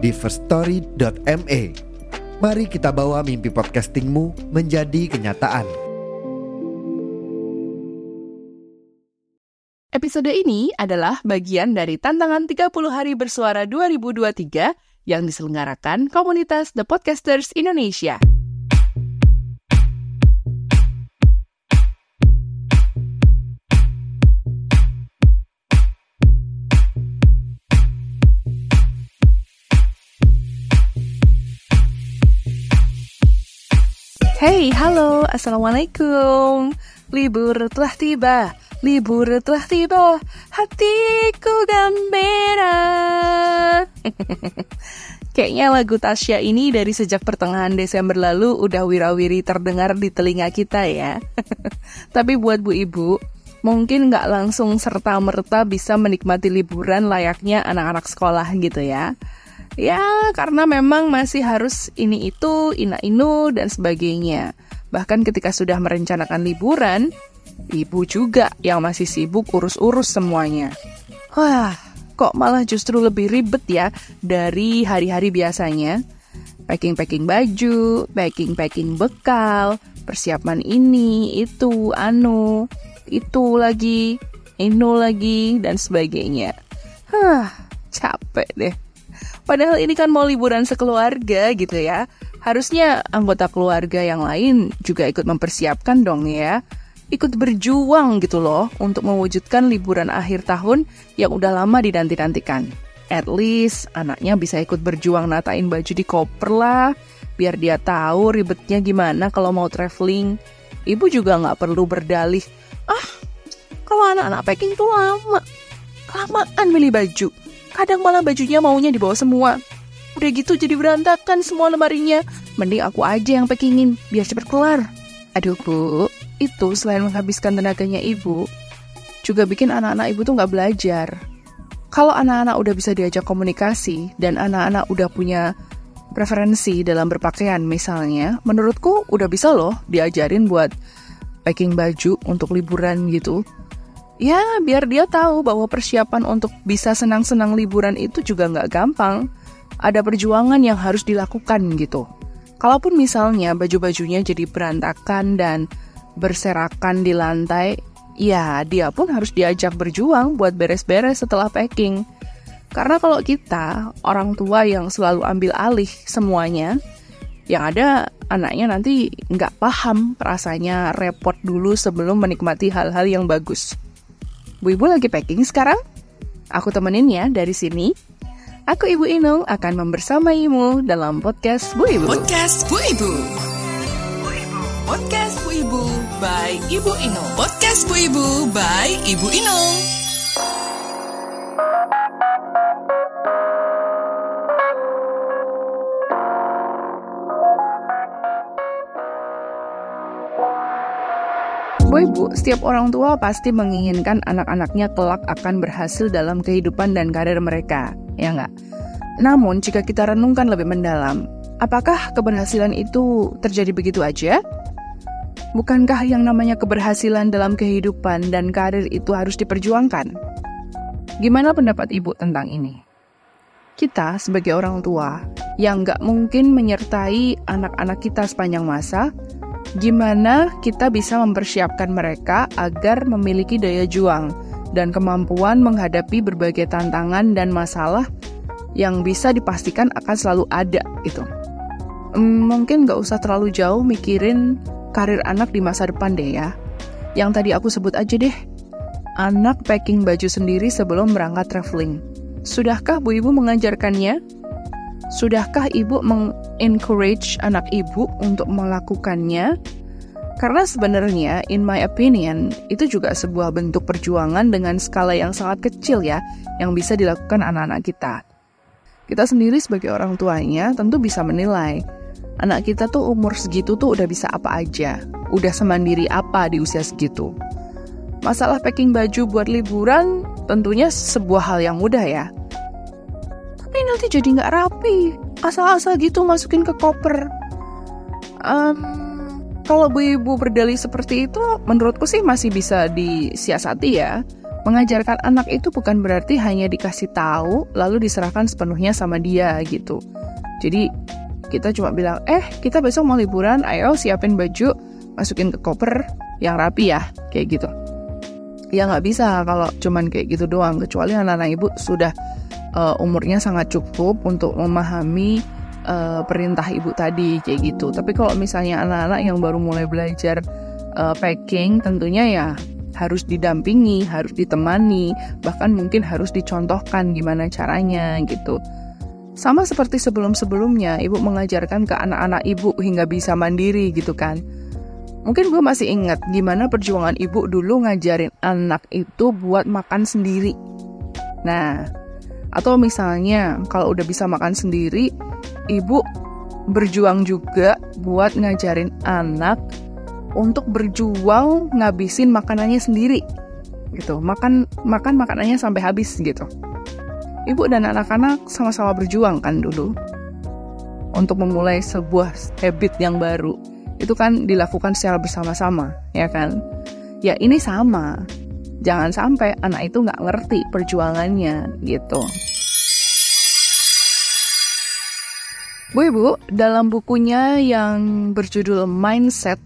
di firststory.me. Mari kita bawa mimpi podcastingmu menjadi kenyataan. Episode ini adalah bagian dari tantangan 30 hari bersuara 2023 yang diselenggarakan komunitas The Podcasters Indonesia. Hey, halo, assalamualaikum. Libur telah tiba, libur telah tiba, hatiku gembira. Kayaknya lagu Tasya ini dari sejak pertengahan Desember lalu udah wirawiri terdengar di telinga kita ya. Tapi buat bu ibu, mungkin nggak langsung serta merta bisa menikmati liburan layaknya anak-anak sekolah gitu ya. Ya, karena memang masih harus ini itu, ina inu, dan sebagainya. Bahkan ketika sudah merencanakan liburan, ibu juga yang masih sibuk urus-urus semuanya. Wah, kok malah justru lebih ribet ya dari hari-hari biasanya. Packing-packing baju, packing-packing bekal, persiapan ini, itu, anu, itu lagi, inu lagi, dan sebagainya. Hah, capek deh. Padahal ini kan mau liburan sekeluarga gitu ya. Harusnya anggota keluarga yang lain juga ikut mempersiapkan dong ya. Ikut berjuang gitu loh untuk mewujudkan liburan akhir tahun yang udah lama dinanti-nantikan. At least anaknya bisa ikut berjuang natain baju di koper lah. Biar dia tahu ribetnya gimana kalau mau traveling. Ibu juga nggak perlu berdalih. Ah, kalau anak-anak packing tuh lama. Kelamaan milih baju Kadang malah bajunya maunya dibawa semua. Udah gitu jadi berantakan semua lemarinya. Mending aku aja yang packingin, biar cepet kelar. Aduh bu, itu selain menghabiskan tenaganya ibu, juga bikin anak-anak ibu tuh nggak belajar. Kalau anak-anak udah bisa diajak komunikasi, dan anak-anak udah punya preferensi dalam berpakaian misalnya, menurutku udah bisa loh diajarin buat packing baju untuk liburan gitu. Ya, biar dia tahu bahwa persiapan untuk bisa senang-senang liburan itu juga nggak gampang. Ada perjuangan yang harus dilakukan gitu. Kalaupun misalnya baju-bajunya jadi berantakan dan berserakan di lantai, ya dia pun harus diajak berjuang buat beres-beres setelah packing. Karena kalau kita, orang tua yang selalu ambil alih semuanya, yang ada anaknya nanti nggak paham rasanya repot dulu sebelum menikmati hal-hal yang bagus. Bu Ibu lagi packing sekarang? Aku temenin ya dari sini. Aku Ibu Inung akan membersamaimu dalam podcast Bu Ibu. Podcast Bu Ibu. Bu Ibu. Podcast Bu Ibu by Ibu Inung. Podcast Bu Ibu by Ibu Inung. Bu Ibu, setiap orang tua pasti menginginkan anak-anaknya kelak akan berhasil dalam kehidupan dan karir mereka, ya nggak? Namun, jika kita renungkan lebih mendalam, apakah keberhasilan itu terjadi begitu aja? Bukankah yang namanya keberhasilan dalam kehidupan dan karir itu harus diperjuangkan? Gimana pendapat Ibu tentang ini? Kita sebagai orang tua yang nggak mungkin menyertai anak-anak kita sepanjang masa, gimana kita bisa mempersiapkan mereka agar memiliki daya juang dan kemampuan menghadapi berbagai tantangan dan masalah yang bisa dipastikan akan selalu ada gitu. Mungkin nggak usah terlalu jauh mikirin karir anak di masa depan deh ya. Yang tadi aku sebut aja deh, anak packing baju sendiri sebelum berangkat traveling. Sudahkah Bu Ibu mengajarkannya? Sudahkah Ibu meng-encourage anak Ibu untuk melakukannya? Karena sebenarnya, in my opinion, itu juga sebuah bentuk perjuangan dengan skala yang sangat kecil ya, yang bisa dilakukan anak-anak kita. Kita sendiri sebagai orang tuanya tentu bisa menilai anak kita tuh umur segitu tuh udah bisa apa aja, udah semandiri apa di usia segitu. Masalah packing baju buat liburan tentunya sebuah hal yang mudah ya. Tapi nanti jadi nggak rapi, asal-asal gitu masukin ke koper. Um, kalau bu ibu berdalih seperti itu, menurutku sih masih bisa disiasati ya. Mengajarkan anak itu bukan berarti hanya dikasih tahu lalu diserahkan sepenuhnya sama dia gitu. Jadi kita cuma bilang, eh kita besok mau liburan, ayo siapin baju, masukin ke koper yang rapi ya, kayak gitu. Ya nggak bisa kalau cuman kayak gitu doang, kecuali anak-anak ibu sudah uh, umurnya sangat cukup untuk memahami uh, perintah ibu tadi kayak gitu. Tapi kalau misalnya anak-anak yang baru mulai belajar uh, packing, tentunya ya harus didampingi, harus ditemani, bahkan mungkin harus dicontohkan gimana caranya gitu. Sama seperti sebelum-sebelumnya, ibu mengajarkan ke anak-anak ibu hingga bisa mandiri gitu kan. Mungkin gue masih ingat gimana perjuangan ibu dulu ngajarin anak itu buat makan sendiri. Nah, atau misalnya kalau udah bisa makan sendiri, ibu berjuang juga buat ngajarin anak untuk berjuang ngabisin makanannya sendiri gitu. Makan makan makanannya sampai habis gitu. Ibu dan anak-anak sama-sama berjuang kan dulu untuk memulai sebuah habit yang baru. Itu kan dilakukan secara bersama-sama ya kan? Ya ini sama jangan sampai anak itu nggak ngerti perjuangannya gitu Bu Ibu, dalam bukunya yang berjudul Mindset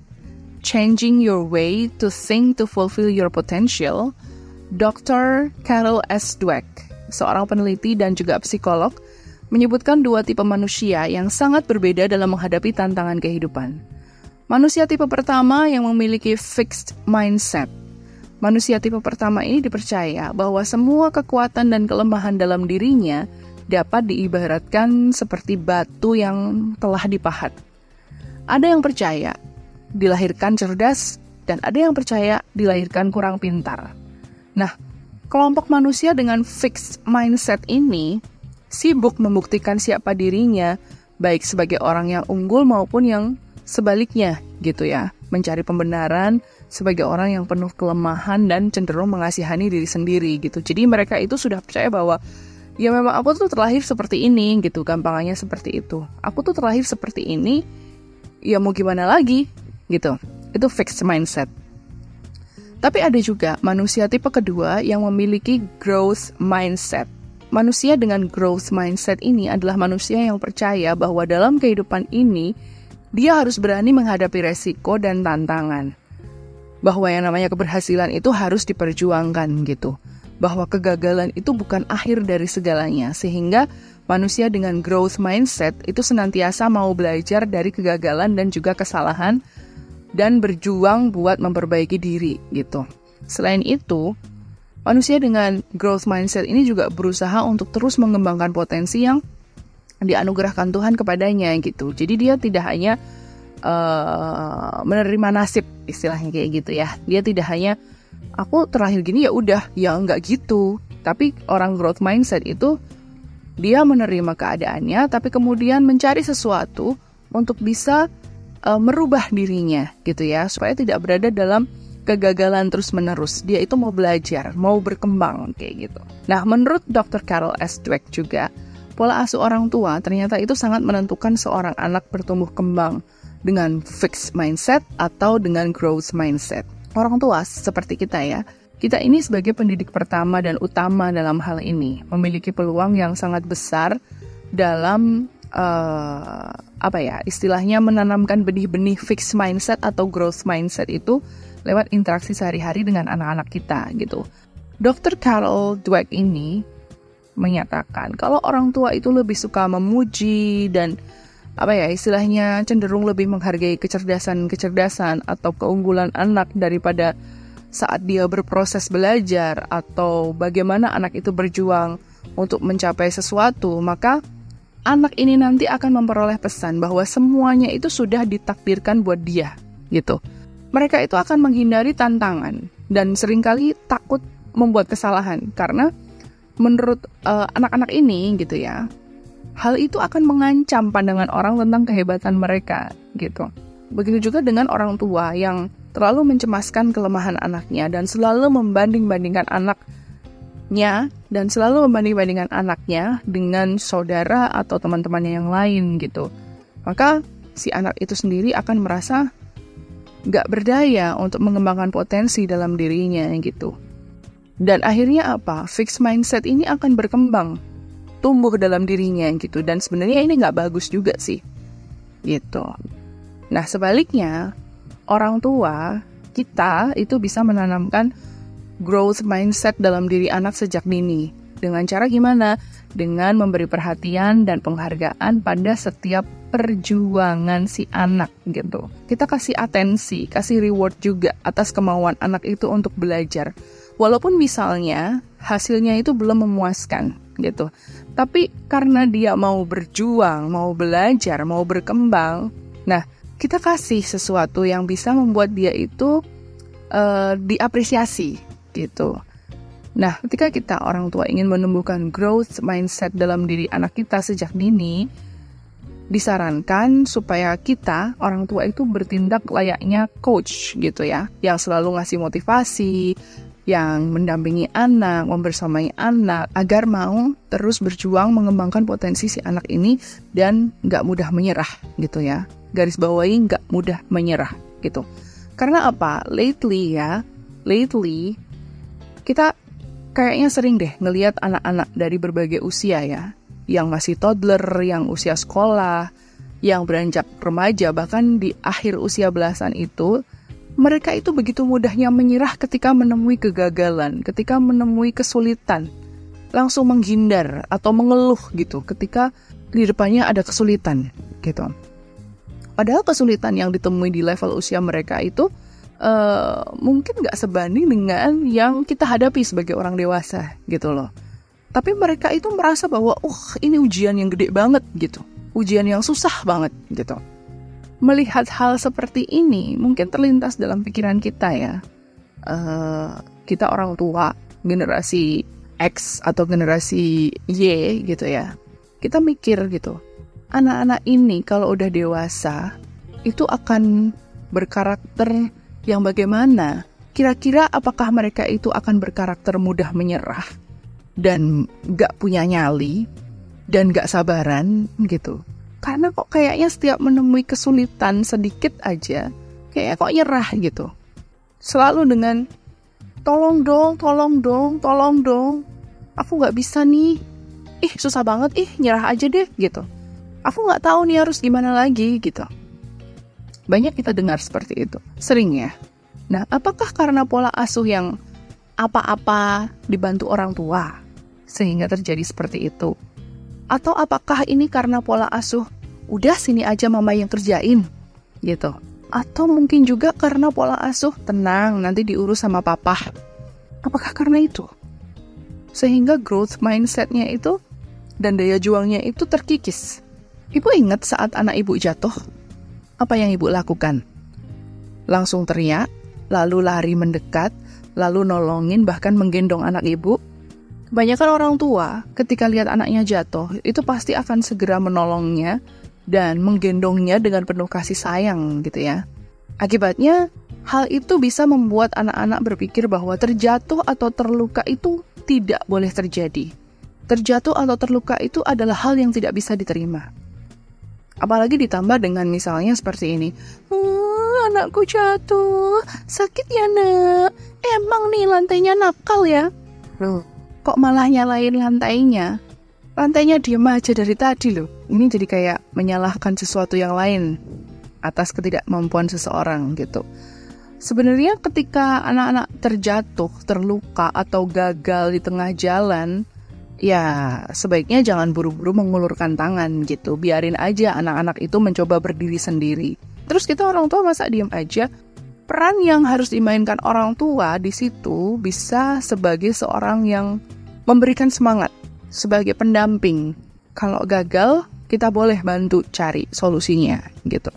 Changing Your Way to Think to Fulfill Your Potential, Dr. Carol S. Dweck, seorang peneliti dan juga psikolog, menyebutkan dua tipe manusia yang sangat berbeda dalam menghadapi tantangan kehidupan. Manusia tipe pertama yang memiliki fixed mindset. Manusia tipe pertama ini dipercaya bahwa semua kekuatan dan kelemahan dalam dirinya dapat diibaratkan seperti batu yang telah dipahat. Ada yang percaya dilahirkan cerdas, dan ada yang percaya dilahirkan kurang pintar. Nah, kelompok manusia dengan fixed mindset ini sibuk membuktikan siapa dirinya, baik sebagai orang yang unggul maupun yang sebaliknya, gitu ya. Mencari pembenaran sebagai orang yang penuh kelemahan dan cenderung mengasihani diri sendiri, gitu. Jadi mereka itu sudah percaya bahwa ya memang aku tuh terlahir seperti ini, gitu. Gampangannya seperti itu. Aku tuh terlahir seperti ini, ya mau gimana lagi, gitu. Itu fixed mindset. Tapi ada juga manusia tipe kedua yang memiliki growth mindset. Manusia dengan growth mindset ini adalah manusia yang percaya bahwa dalam kehidupan ini dia harus berani menghadapi resiko dan tantangan. Bahwa yang namanya keberhasilan itu harus diperjuangkan gitu. Bahwa kegagalan itu bukan akhir dari segalanya sehingga manusia dengan growth mindset itu senantiasa mau belajar dari kegagalan dan juga kesalahan dan berjuang buat memperbaiki diri gitu. Selain itu, manusia dengan growth mindset ini juga berusaha untuk terus mengembangkan potensi yang dianugerahkan Tuhan kepadanya gitu. Jadi dia tidak hanya uh, menerima nasib istilahnya kayak gitu ya. Dia tidak hanya aku terakhir gini ya udah, ya enggak gitu. Tapi orang growth mindset itu dia menerima keadaannya tapi kemudian mencari sesuatu untuk bisa uh, merubah dirinya gitu ya supaya tidak berada dalam kegagalan terus-menerus. Dia itu mau belajar, mau berkembang kayak gitu. Nah, menurut Dr. Carol S. Dweck juga, pola asuh orang tua ternyata itu sangat menentukan seorang anak bertumbuh kembang dengan fixed mindset atau dengan growth mindset. Orang tua seperti kita ya, kita ini sebagai pendidik pertama dan utama dalam hal ini memiliki peluang yang sangat besar dalam uh, apa ya istilahnya menanamkan benih-benih fixed mindset atau growth mindset itu lewat interaksi sehari-hari dengan anak-anak kita gitu. Dr. Carol Dweck ini menyatakan kalau orang tua itu lebih suka memuji dan apa ya istilahnya cenderung lebih menghargai kecerdasan-kecerdasan atau keunggulan anak daripada saat dia berproses belajar atau bagaimana anak itu berjuang untuk mencapai sesuatu, maka anak ini nanti akan memperoleh pesan bahwa semuanya itu sudah ditakdirkan buat dia, gitu. Mereka itu akan menghindari tantangan dan sering kali takut membuat kesalahan karena menurut eh, anak-anak ini gitu ya, hal itu akan mengancam pandangan orang tentang kehebatan mereka gitu. Begitu juga dengan orang tua yang terlalu mencemaskan kelemahan anaknya dan selalu membanding-bandingkan anaknya dan selalu membanding-bandingkan anaknya dengan saudara atau teman-temannya yang lain gitu. Maka si anak itu sendiri akan merasa nggak berdaya untuk mengembangkan potensi dalam dirinya gitu. Dan akhirnya apa? Fixed mindset ini akan berkembang, tumbuh dalam dirinya gitu. Dan sebenarnya ini nggak bagus juga sih, gitu. Nah sebaliknya, orang tua kita itu bisa menanamkan growth mindset dalam diri anak sejak dini. Dengan cara gimana? Dengan memberi perhatian dan penghargaan pada setiap perjuangan si anak gitu. Kita kasih atensi, kasih reward juga atas kemauan anak itu untuk belajar. Walaupun misalnya hasilnya itu belum memuaskan gitu. Tapi karena dia mau berjuang, mau belajar, mau berkembang, nah kita kasih sesuatu yang bisa membuat dia itu uh, diapresiasi gitu. Nah, ketika kita orang tua ingin menumbuhkan growth mindset dalam diri anak kita sejak dini, disarankan supaya kita orang tua itu bertindak layaknya coach gitu ya, yang selalu ngasih motivasi, yang mendampingi anak, membersamai anak agar mau terus berjuang mengembangkan potensi si anak ini dan nggak mudah menyerah gitu ya garis bawahi nggak mudah menyerah gitu. Karena apa? Lately ya, lately kita kayaknya sering deh ngelihat anak-anak dari berbagai usia ya, yang masih toddler, yang usia sekolah, yang beranjak remaja, bahkan di akhir usia belasan itu, mereka itu begitu mudahnya menyerah ketika menemui kegagalan, ketika menemui kesulitan, langsung menghindar atau mengeluh gitu ketika di depannya ada kesulitan gitu. Padahal kesulitan yang ditemui di level usia mereka itu uh, mungkin nggak sebanding dengan yang kita hadapi sebagai orang dewasa gitu loh. Tapi mereka itu merasa bahwa, uh ini ujian yang gede banget gitu, ujian yang susah banget gitu. Melihat hal seperti ini mungkin terlintas dalam pikiran kita ya. Uh, kita orang tua generasi X atau generasi Y gitu ya. Kita mikir gitu, anak-anak ini kalau udah dewasa itu akan berkarakter yang bagaimana? Kira-kira apakah mereka itu akan berkarakter mudah menyerah dan gak punya nyali dan gak sabaran gitu? Karena kok kayaknya setiap menemui kesulitan sedikit aja, kayak kok nyerah gitu. Selalu dengan tolong dong, tolong dong, tolong dong. Aku gak bisa nih. Ih susah banget, ih nyerah aja deh gitu aku nggak tahu nih harus gimana lagi gitu. Banyak kita dengar seperti itu, sering ya. Nah, apakah karena pola asuh yang apa-apa dibantu orang tua sehingga terjadi seperti itu? Atau apakah ini karena pola asuh udah sini aja mama yang kerjain gitu? Atau mungkin juga karena pola asuh tenang nanti diurus sama papa. Apakah karena itu? Sehingga growth mindsetnya itu dan daya juangnya itu terkikis. Ibu ingat saat anak ibu jatuh? Apa yang ibu lakukan? Langsung teriak, lalu lari mendekat, lalu nolongin bahkan menggendong anak ibu? Kebanyakan orang tua ketika lihat anaknya jatuh, itu pasti akan segera menolongnya dan menggendongnya dengan penuh kasih sayang gitu ya. Akibatnya, hal itu bisa membuat anak-anak berpikir bahwa terjatuh atau terluka itu tidak boleh terjadi. Terjatuh atau terluka itu adalah hal yang tidak bisa diterima. Apalagi ditambah dengan misalnya seperti ini. Hmm, anakku jatuh, sakit ya nak. Emang nih lantainya nakal ya? Loh, kok malah nyalain lantainya? Lantainya diem aja dari tadi loh. Ini jadi kayak menyalahkan sesuatu yang lain atas ketidakmampuan seseorang gitu. Sebenarnya ketika anak-anak terjatuh, terluka, atau gagal di tengah jalan, ya sebaiknya jangan buru-buru mengulurkan tangan gitu. Biarin aja anak-anak itu mencoba berdiri sendiri. Terus kita orang tua masa diem aja? Peran yang harus dimainkan orang tua di situ bisa sebagai seorang yang memberikan semangat, sebagai pendamping. Kalau gagal, kita boleh bantu cari solusinya gitu.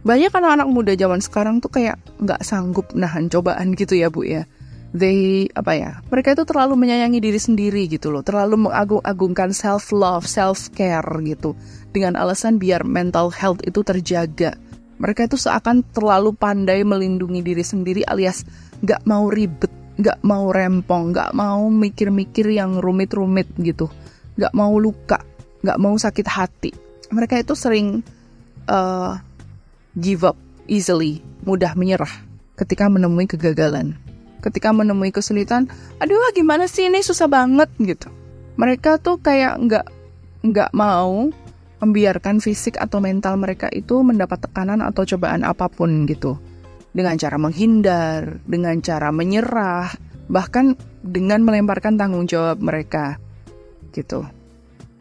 Banyak anak-anak muda zaman sekarang tuh kayak nggak sanggup nahan cobaan gitu ya bu ya they apa ya mereka itu terlalu menyayangi diri sendiri gitu loh terlalu mengagung-agungkan self love self care gitu dengan alasan biar mental health itu terjaga mereka itu seakan terlalu pandai melindungi diri sendiri alias nggak mau ribet nggak mau rempong nggak mau mikir-mikir yang rumit-rumit gitu nggak mau luka nggak mau sakit hati mereka itu sering uh, give up easily mudah menyerah ketika menemui kegagalan ketika menemui kesulitan, aduh gimana sih ini susah banget gitu. Mereka tuh kayak nggak nggak mau membiarkan fisik atau mental mereka itu mendapat tekanan atau cobaan apa pun gitu. Dengan cara menghindar, dengan cara menyerah, bahkan dengan melemparkan tanggung jawab mereka gitu.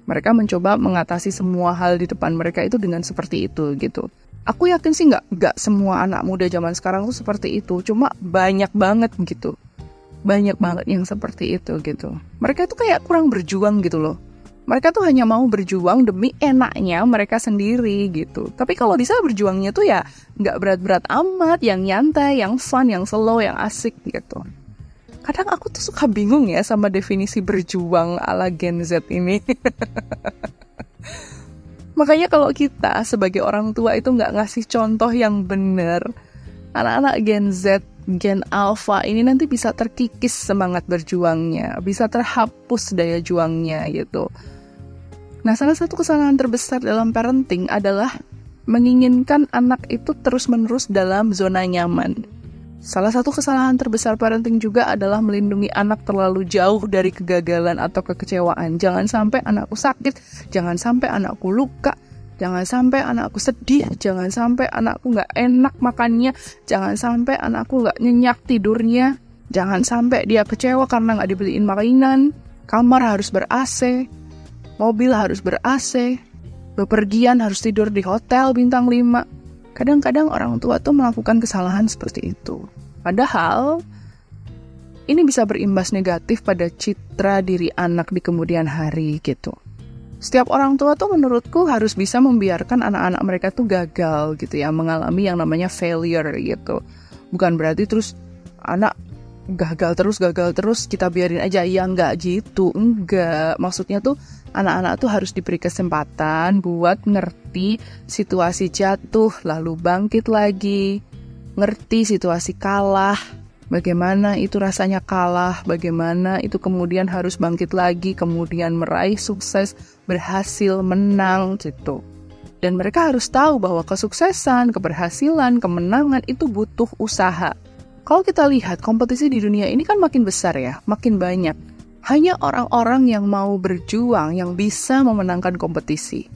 Mereka mencoba mengatasi semua hal di depan mereka itu dengan seperti itu gitu. Aku yakin sih nggak nggak semua anak muda zaman sekarang tuh seperti itu cuma banyak banget gitu. Banyak banget yang seperti itu gitu. Mereka itu kayak kurang berjuang gitu loh mereka tuh hanya mau berjuang demi enaknya mereka sendiri gitu. Tapi kalau di berjuangnya tuh ya nggak berat-berat amat yang nyantai yang fun yang slow yang asik gitu. Kadang aku tuh suka bingung ya sama definisi berjuang ala Gen Z ini. Makanya kalau kita sebagai orang tua itu nggak ngasih contoh yang benar, anak-anak Gen Z, Gen Alpha ini nanti bisa terkikis semangat berjuangnya, bisa terhapus daya juangnya gitu. Nah, salah satu kesalahan terbesar dalam parenting adalah menginginkan anak itu terus-menerus dalam zona nyaman. Salah satu kesalahan terbesar parenting juga adalah melindungi anak terlalu jauh dari kegagalan atau kekecewaan. Jangan sampai anakku sakit, jangan sampai anakku luka, jangan sampai anakku sedih, jangan sampai anakku nggak enak makannya, jangan sampai anakku nggak nyenyak tidurnya, jangan sampai dia kecewa karena nggak dibeliin mainan, kamar harus ber-AC, mobil harus ber-AC, bepergian harus tidur di hotel bintang 5 Kadang-kadang orang tua tuh melakukan kesalahan seperti itu. Padahal ini bisa berimbas negatif pada citra diri anak di kemudian hari gitu. Setiap orang tua tuh menurutku harus bisa membiarkan anak-anak mereka tuh gagal gitu ya, mengalami yang namanya failure gitu. Bukan berarti terus anak gagal terus gagal terus kita biarin aja ya nggak gitu enggak maksudnya tuh anak-anak tuh harus diberi kesempatan buat ngerti situasi jatuh lalu bangkit lagi, ngerti situasi kalah, bagaimana itu rasanya kalah, bagaimana itu kemudian harus bangkit lagi, kemudian meraih sukses, berhasil, menang gitu. Dan mereka harus tahu bahwa kesuksesan, keberhasilan, kemenangan itu butuh usaha. Kalau kita lihat kompetisi di dunia ini kan makin besar ya, makin banyak hanya orang-orang yang mau berjuang yang bisa memenangkan kompetisi.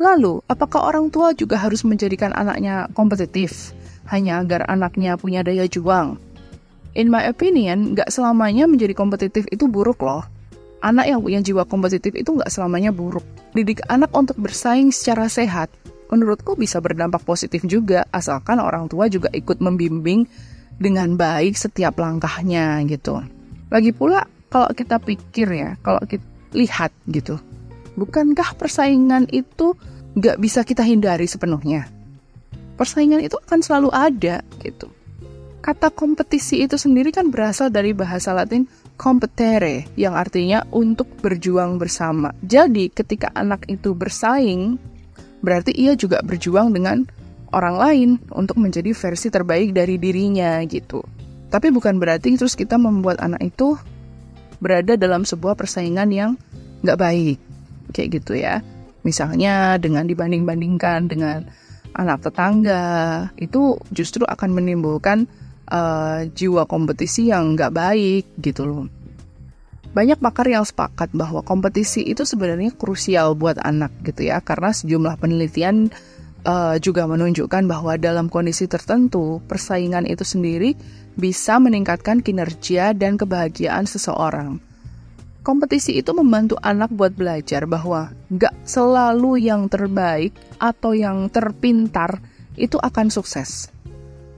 Lalu, apakah orang tua juga harus menjadikan anaknya kompetitif hanya agar anaknya punya daya juang? In my opinion, nggak selamanya menjadi kompetitif itu buruk loh. Anak yang punya jiwa kompetitif itu nggak selamanya buruk. Didik anak untuk bersaing secara sehat, menurutku bisa berdampak positif juga, asalkan orang tua juga ikut membimbing dengan baik setiap langkahnya gitu. Lagi pula, kalau kita pikir ya, kalau kita lihat gitu, bukankah persaingan itu nggak bisa kita hindari sepenuhnya? Persaingan itu akan selalu ada gitu. Kata kompetisi itu sendiri kan berasal dari bahasa Latin competere, yang artinya untuk berjuang bersama. Jadi ketika anak itu bersaing, berarti ia juga berjuang dengan orang lain untuk menjadi versi terbaik dari dirinya gitu. Tapi bukan berarti terus kita membuat anak itu berada dalam sebuah persaingan yang nggak baik. Kayak gitu ya. Misalnya dengan dibanding-bandingkan dengan anak tetangga itu justru akan menimbulkan uh, jiwa kompetisi yang nggak baik gitu loh. Banyak pakar yang sepakat bahwa kompetisi itu sebenarnya krusial buat anak gitu ya karena sejumlah penelitian uh, juga menunjukkan bahwa dalam kondisi tertentu persaingan itu sendiri bisa meningkatkan kinerja dan kebahagiaan seseorang. Kompetisi itu membantu anak buat belajar bahwa gak selalu yang terbaik atau yang terpintar itu akan sukses.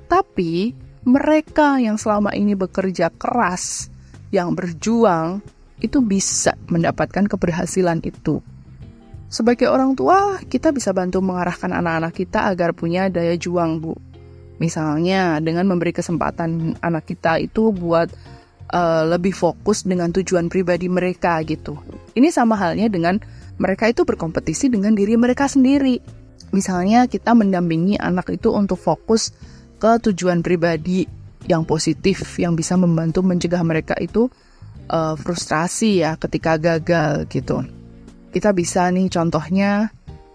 Tapi mereka yang selama ini bekerja keras, yang berjuang, itu bisa mendapatkan keberhasilan itu. Sebagai orang tua, kita bisa bantu mengarahkan anak-anak kita agar punya daya juang, Bu Misalnya dengan memberi kesempatan anak kita itu buat uh, lebih fokus dengan tujuan pribadi mereka gitu. Ini sama halnya dengan mereka itu berkompetisi dengan diri mereka sendiri. Misalnya kita mendampingi anak itu untuk fokus ke tujuan pribadi yang positif yang bisa membantu mencegah mereka itu uh, frustrasi ya ketika gagal gitu. Kita bisa nih contohnya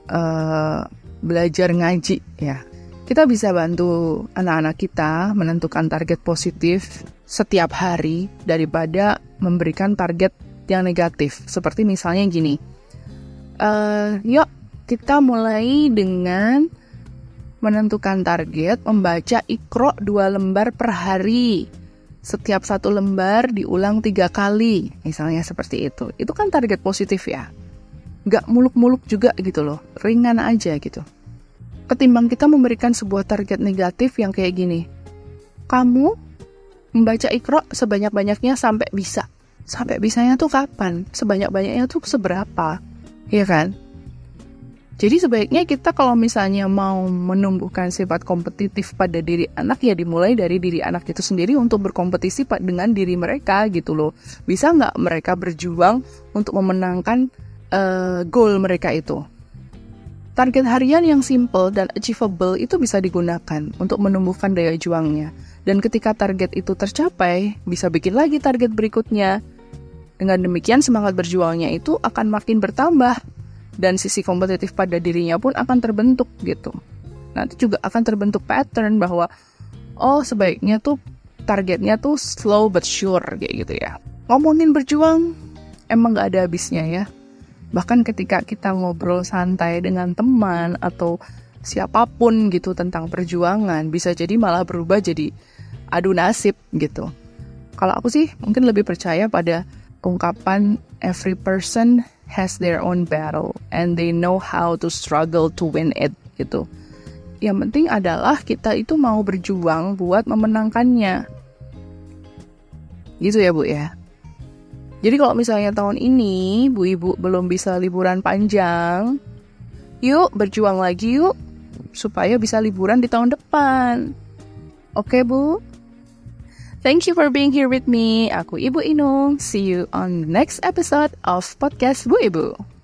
uh, belajar ngaji ya kita bisa bantu anak-anak kita menentukan target positif setiap hari daripada memberikan target yang negatif. Seperti misalnya gini, uh, yuk kita mulai dengan menentukan target membaca ikro dua lembar per hari. Setiap satu lembar diulang tiga kali, misalnya seperti itu. Itu kan target positif ya. Nggak muluk-muluk juga gitu loh, ringan aja gitu ketimbang kita memberikan sebuah target negatif yang kayak gini. Kamu membaca ikro sebanyak-banyaknya sampai bisa. Sampai bisanya tuh kapan? Sebanyak-banyaknya tuh seberapa? Iya kan? Jadi sebaiknya kita kalau misalnya mau menumbuhkan sifat kompetitif pada diri anak ya dimulai dari diri anak itu sendiri untuk berkompetisi dengan diri mereka gitu loh. Bisa nggak mereka berjuang untuk memenangkan uh, goal mereka itu? Target harian yang simple dan achievable itu bisa digunakan untuk menumbuhkan daya juangnya. Dan ketika target itu tercapai, bisa bikin lagi target berikutnya. Dengan demikian semangat berjuangnya itu akan makin bertambah dan sisi kompetitif pada dirinya pun akan terbentuk gitu. Nanti juga akan terbentuk pattern bahwa oh sebaiknya tuh targetnya tuh slow but sure kayak gitu ya. Ngomongin berjuang emang gak ada habisnya ya. Bahkan ketika kita ngobrol santai dengan teman atau siapa pun gitu tentang perjuangan, bisa jadi malah berubah jadi adu nasib gitu. Kalau aku sih mungkin lebih percaya pada ungkapan every person has their own battle and they know how to struggle to win it gitu. Yang penting adalah kita itu mau berjuang buat memenangkannya. Gitu ya Bu ya. Jadi kalau misalnya tahun ini Bu Ibu belum bisa liburan panjang, yuk berjuang lagi yuk supaya bisa liburan di tahun depan. Oke, Bu? Thank you for being here with me. Aku Ibu Inung. See you on next episode of podcast Bu Ibu.